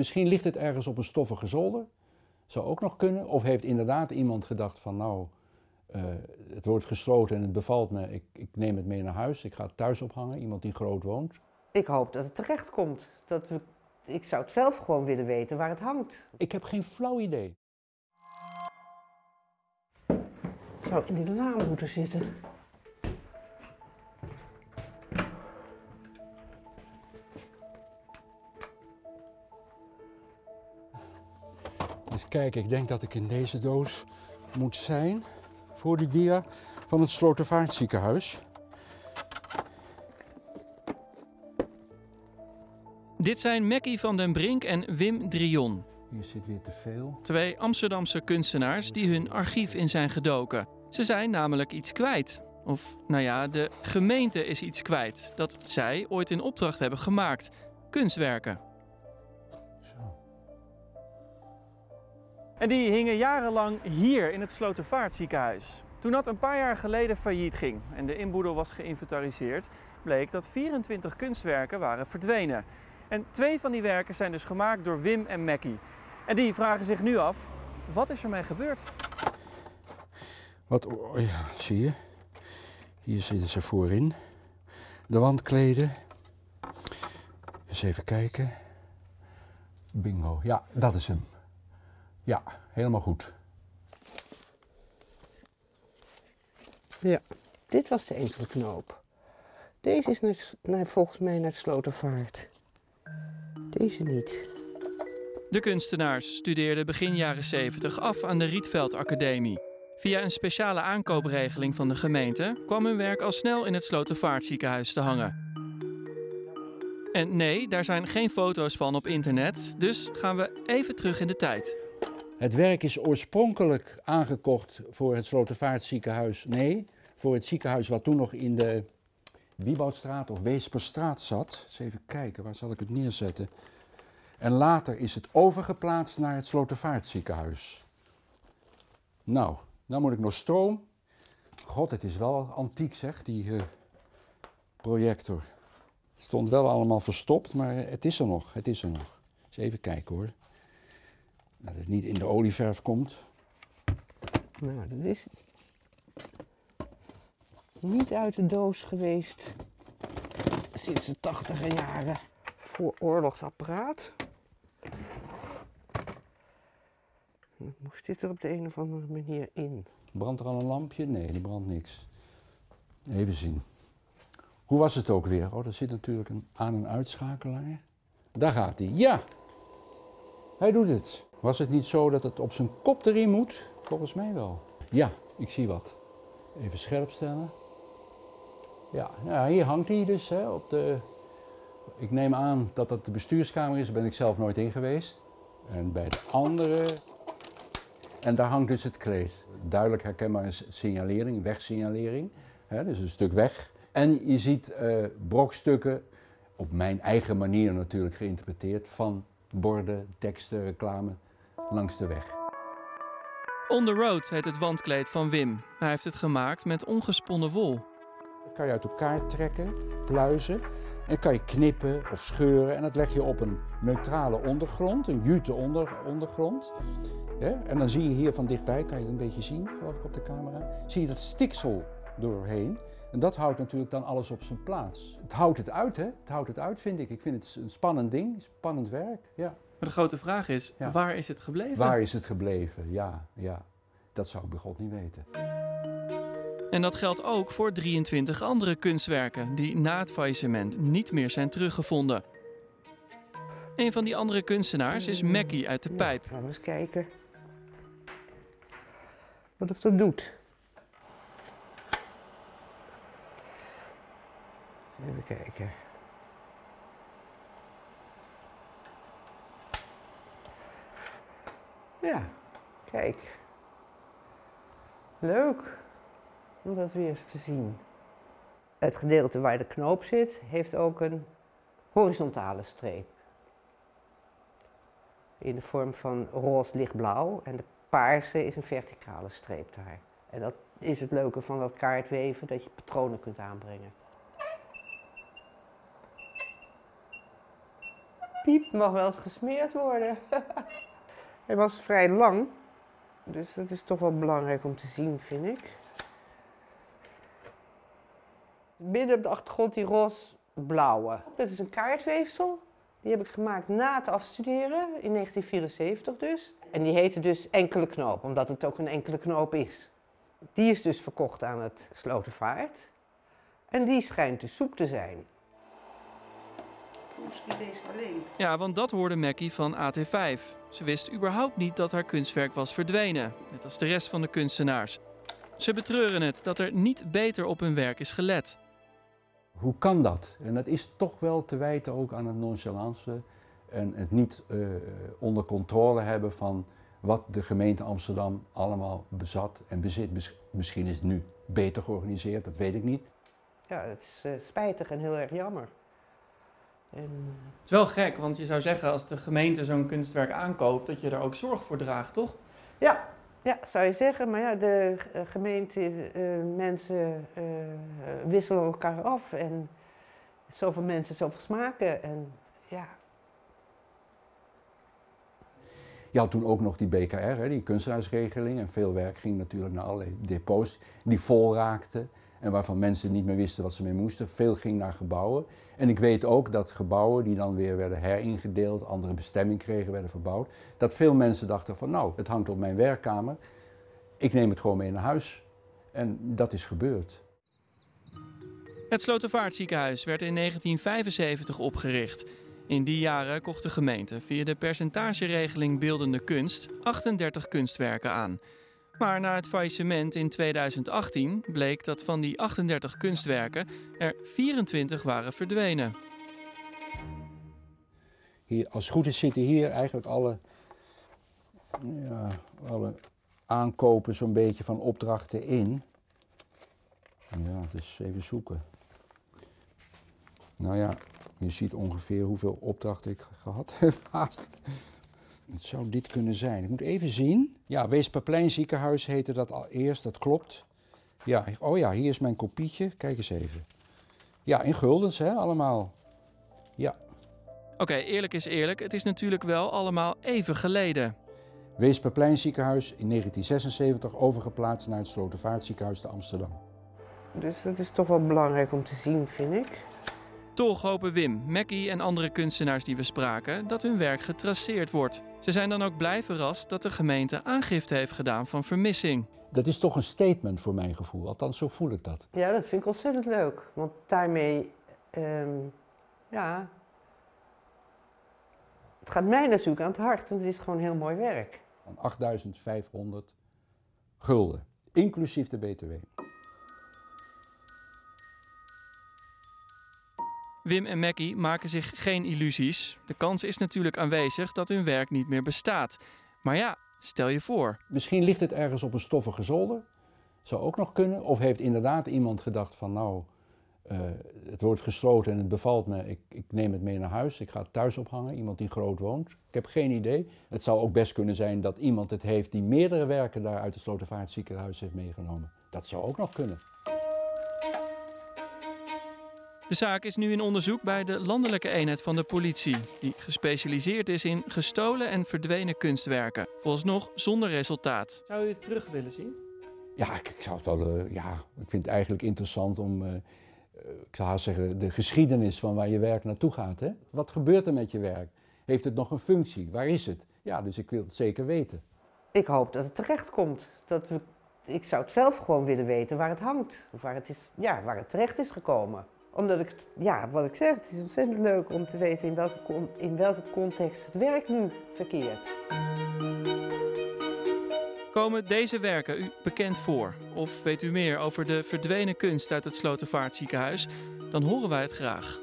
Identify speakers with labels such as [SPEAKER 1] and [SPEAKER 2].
[SPEAKER 1] Misschien ligt het ergens op een stoffige zolder. Zou ook nog kunnen. Of heeft inderdaad iemand gedacht van nou, eh, het wordt gesloten en het bevalt me. Ik, ik neem het mee naar huis. Ik ga het thuis ophangen. Iemand die groot woont.
[SPEAKER 2] Ik hoop dat het terecht komt. Dat we, ik zou het zelf gewoon willen weten waar het hangt.
[SPEAKER 1] Ik heb geen flauw idee.
[SPEAKER 2] Het zou in die laan moeten zitten.
[SPEAKER 1] Kijk, ik denk dat ik in deze doos moet zijn voor die dia van het Slotervaartziekenhuis.
[SPEAKER 3] Dit zijn Mackie van den Brink en Wim Drion.
[SPEAKER 1] Hier zit weer te veel.
[SPEAKER 3] Twee Amsterdamse kunstenaars die hun archief in zijn gedoken. Ze zijn namelijk iets kwijt. Of, nou ja, de gemeente is iets kwijt dat zij ooit in opdracht hebben gemaakt. Kunstwerken. En die hingen jarenlang hier in het Slotervaartziekenhuis. Toen dat een paar jaar geleden failliet ging en de inboedel was geïnventariseerd, bleek dat 24 kunstwerken waren verdwenen. En twee van die werken zijn dus gemaakt door Wim en Mackie. En die vragen zich nu af, wat is ermee gebeurd?
[SPEAKER 1] Wat, oh ja, zie je? Hier zitten ze voorin. De wandkleden. Eens even kijken. Bingo. Ja, dat is hem. Ja, helemaal goed.
[SPEAKER 2] Ja, dit was de ezelknoop. Deze is naar, naar, volgens mij naar het Slotervaart. Deze niet.
[SPEAKER 3] De kunstenaars studeerden begin jaren 70 af aan de Rietveld Academie. Via een speciale aankoopregeling van de gemeente kwam hun werk al snel in het Slotervaartziekenhuis te hangen. En nee, daar zijn geen foto's van op internet, dus gaan we even terug in de tijd.
[SPEAKER 1] Het werk is oorspronkelijk aangekocht voor het Slotervaartziekenhuis. Nee, voor het ziekenhuis wat toen nog in de Wieboudstraat of Weesperstraat zat. Eens even kijken, waar zal ik het neerzetten? En later is het overgeplaatst naar het Slotervaartziekenhuis. Nou, dan moet ik nog stroom. God, het is wel antiek zeg, die eh, projector. Het stond wel allemaal verstopt, maar het is er nog. Het is er nog. Eens even kijken hoor. Dat het niet in de olieverf komt.
[SPEAKER 2] Nou, dat is niet uit de doos geweest sinds de tachtiger jaren voor oorlogsapparaat. Moest dit er op de een of andere manier in?
[SPEAKER 1] Brandt er al een lampje? Nee, die brandt niks. Even zien. Hoe was het ook weer? Oh, er zit natuurlijk een aan- en uitschakelaar. Daar gaat hij. Ja! Hij doet het. Was het niet zo dat het op zijn kop erin moet? Volgens mij wel. Ja, ik zie wat. Even scherp stellen. Ja, ja hier hangt hij dus hè, op de... Ik neem aan dat dat de bestuurskamer is, daar ben ik zelf nooit in geweest. En bij de andere... En daar hangt dus het kleed. Duidelijk herkenbaar is signalering, wegsignalering. Hè, dus een stuk weg. En je ziet eh, brokstukken, op mijn eigen manier natuurlijk geïnterpreteerd, van borden, teksten, reclame langs de weg.
[SPEAKER 3] On the Road heet het wandkleed van Wim. Hij heeft het gemaakt met ongesponnen wol.
[SPEAKER 1] Dat kan je uit elkaar trekken, pluizen. En kan je knippen of scheuren. En dat leg je op een neutrale ondergrond, een jute onder, ondergrond. Ja, en dan zie je hier van dichtbij, kan je het een beetje zien, geloof ik op de camera. Zie je dat stiksel doorheen. En dat houdt natuurlijk dan alles op zijn plaats. Het houdt het uit, hè? Het houdt het uit, vind ik. Ik vind het een spannend ding, spannend werk. Ja.
[SPEAKER 3] Maar de grote vraag is,
[SPEAKER 1] Ja.
[SPEAKER 3] waar is het gebleven?
[SPEAKER 1] Waar is het gebleven? Ja, ja. Dat zou ik bij God niet weten.
[SPEAKER 3] En dat geldt ook voor 23 andere kunstwerken die na het faillissement niet meer zijn teruggevonden. Een van die andere kunstenaars is Mackie uit de Pijp.
[SPEAKER 2] Laten we eens kijken. Wat of dat doet. Even kijken. Ja, kijk. Leuk om dat weer eens te zien. Het gedeelte waar de knoop zit, heeft ook een horizontale streep. In de vorm van roze lichtblauw. En de paarse is een verticale streep daar. En dat is het leuke van dat kaartweven, dat je patronen kunt aanbrengen. piep mag wel eens gesmeerd worden. Hij was vrij lang, dus dat is toch wel belangrijk om te zien, vind ik. Midden op de achtergrond die roze-blauwe. Dat is een kaartweefsel. Die heb ik gemaakt na het afstuderen, in 1974 dus. En die heette dus enkele knoop, omdat het ook een enkele knoop is. Die is dus verkocht aan het Slotenvaart. En die schijnt dus zoek te zijn. Misschien deze alleen.
[SPEAKER 3] Ja, want dat hoorde Mackie van AT5. Ze wist überhaupt niet dat haar kunstwerk was verdwenen, net als de rest van de kunstenaars. Ze betreuren het dat er niet beter op hun werk is gelet.
[SPEAKER 1] Hoe kan dat? En dat is toch wel te wijten ook aan het nonchalance en het niet uh, onder controle hebben van wat de gemeente Amsterdam allemaal bezat en bezit. Misschien is het nu beter georganiseerd, dat weet ik niet.
[SPEAKER 2] Ja, het is uh, spijtig en heel erg jammer.
[SPEAKER 3] En... Het is wel gek, want je zou zeggen als de gemeente zo'n kunstwerk aankoopt, dat je er ook zorg voor draagt, toch?
[SPEAKER 2] Ja, ja zou je zeggen. Maar ja, de gemeente, uh, mensen uh, wisselen elkaar af. En zoveel mensen, zoveel smaken. En ja.
[SPEAKER 1] Je had toen ook nog die BKR, hè, die kunstenaarsregeling. En veel werk ging natuurlijk naar allerlei depots die vol raakten en waarvan mensen niet meer wisten wat ze mee moesten. Veel ging naar gebouwen. En ik weet ook dat gebouwen die dan weer werden heringedeeld, andere bestemming kregen, werden verbouwd. Dat veel mensen dachten van nou, het hangt op mijn werkkamer. Ik neem het gewoon mee naar huis. En dat is gebeurd.
[SPEAKER 3] Het Slotervaartziekenhuis werd in 1975 opgericht. In die jaren kocht de gemeente via de percentageregeling beeldende kunst 38 kunstwerken aan. Maar na het faillissement in 2018 bleek dat van die 38 kunstwerken er 24 waren verdwenen.
[SPEAKER 1] Hier, als het goed is zitten hier eigenlijk alle, ja, alle aankopen zo'n beetje van opdrachten in. Ja, dus even zoeken. Nou ja, je ziet ongeveer hoeveel opdrachten ik gehad heb. Het zou dit kunnen zijn. Ik moet even zien. Ja, Weesperplein ziekenhuis heette dat al eerst, dat klopt. Ja, oh ja, hier is mijn kopietje. Kijk eens even. Ja, in guldens, hè, allemaal. Ja.
[SPEAKER 3] Oké, eerlijk is eerlijk. Het is natuurlijk wel allemaal even geleden.
[SPEAKER 1] Weesperplein ziekenhuis in 1976 overgeplaatst naar het Slotervaartziekenhuis te Amsterdam.
[SPEAKER 2] Dus dat is toch wel belangrijk om te zien, vind ik.
[SPEAKER 3] Toch hopen Wim, Mackie en andere kunstenaars die we spraken dat hun werk getraceerd wordt. Ze zijn dan ook blij verrast dat de gemeente aangifte heeft gedaan van vermissing.
[SPEAKER 1] Dat is toch een statement voor mijn gevoel, althans zo voel ik dat.
[SPEAKER 2] Ja, dat vind ik ontzettend leuk. Want daarmee, ehm, ja, het gaat mij natuurlijk aan het hart, want het is gewoon heel mooi werk.
[SPEAKER 1] Van 8500 gulden, inclusief de BTW.
[SPEAKER 3] Wim en Mackie maken zich geen illusies. De kans is natuurlijk aanwezig dat hun werk niet meer bestaat. Maar ja, stel je voor.
[SPEAKER 1] Misschien ligt het ergens op een stoffige zolder. Zou ook nog kunnen. Of heeft inderdaad iemand gedacht van nou, uh, het wordt gesloten en het bevalt me. Ik, ik, neem het mee naar huis. Ik ga het thuis ophangen. Iemand die groot woont. Ik heb geen idee. Het zou ook best kunnen zijn dat iemand het heeft die meerdere werken daar uit het Slotervaartziekenhuis heeft meegenomen. Dat zou ook nog kunnen.
[SPEAKER 3] De zaak is nu in onderzoek bij de landelijke eenheid van de politie, die gespecialiseerd is in gestolen en verdwenen kunstwerken. Volgens nog zonder resultaat. Zou u het terug willen zien?
[SPEAKER 1] Ja, ik, ik zou het wel. Uh, ja, ik vind het eigenlijk interessant om. Uh, ik zou zeggen, de geschiedenis van waar je werk naartoe gaat. Hè? Wat gebeurt er met je werk? Heeft het nog een functie? Waar is het? Ja, dus ik wil het zeker weten.
[SPEAKER 2] Ik hoop dat het terecht komt. Dat we, ik zou het zelf gewoon willen weten waar het hangt. Of waar het, is, ja, waar het terecht is gekomen omdat ik, ja, wat ik zeg, het is ontzettend leuk om te weten in welke, in welke context het werk nu verkeert.
[SPEAKER 3] Komen deze werken u bekend voor? Of weet u meer over de verdwenen kunst uit het Slotervaartziekenhuis? Dan horen wij het graag.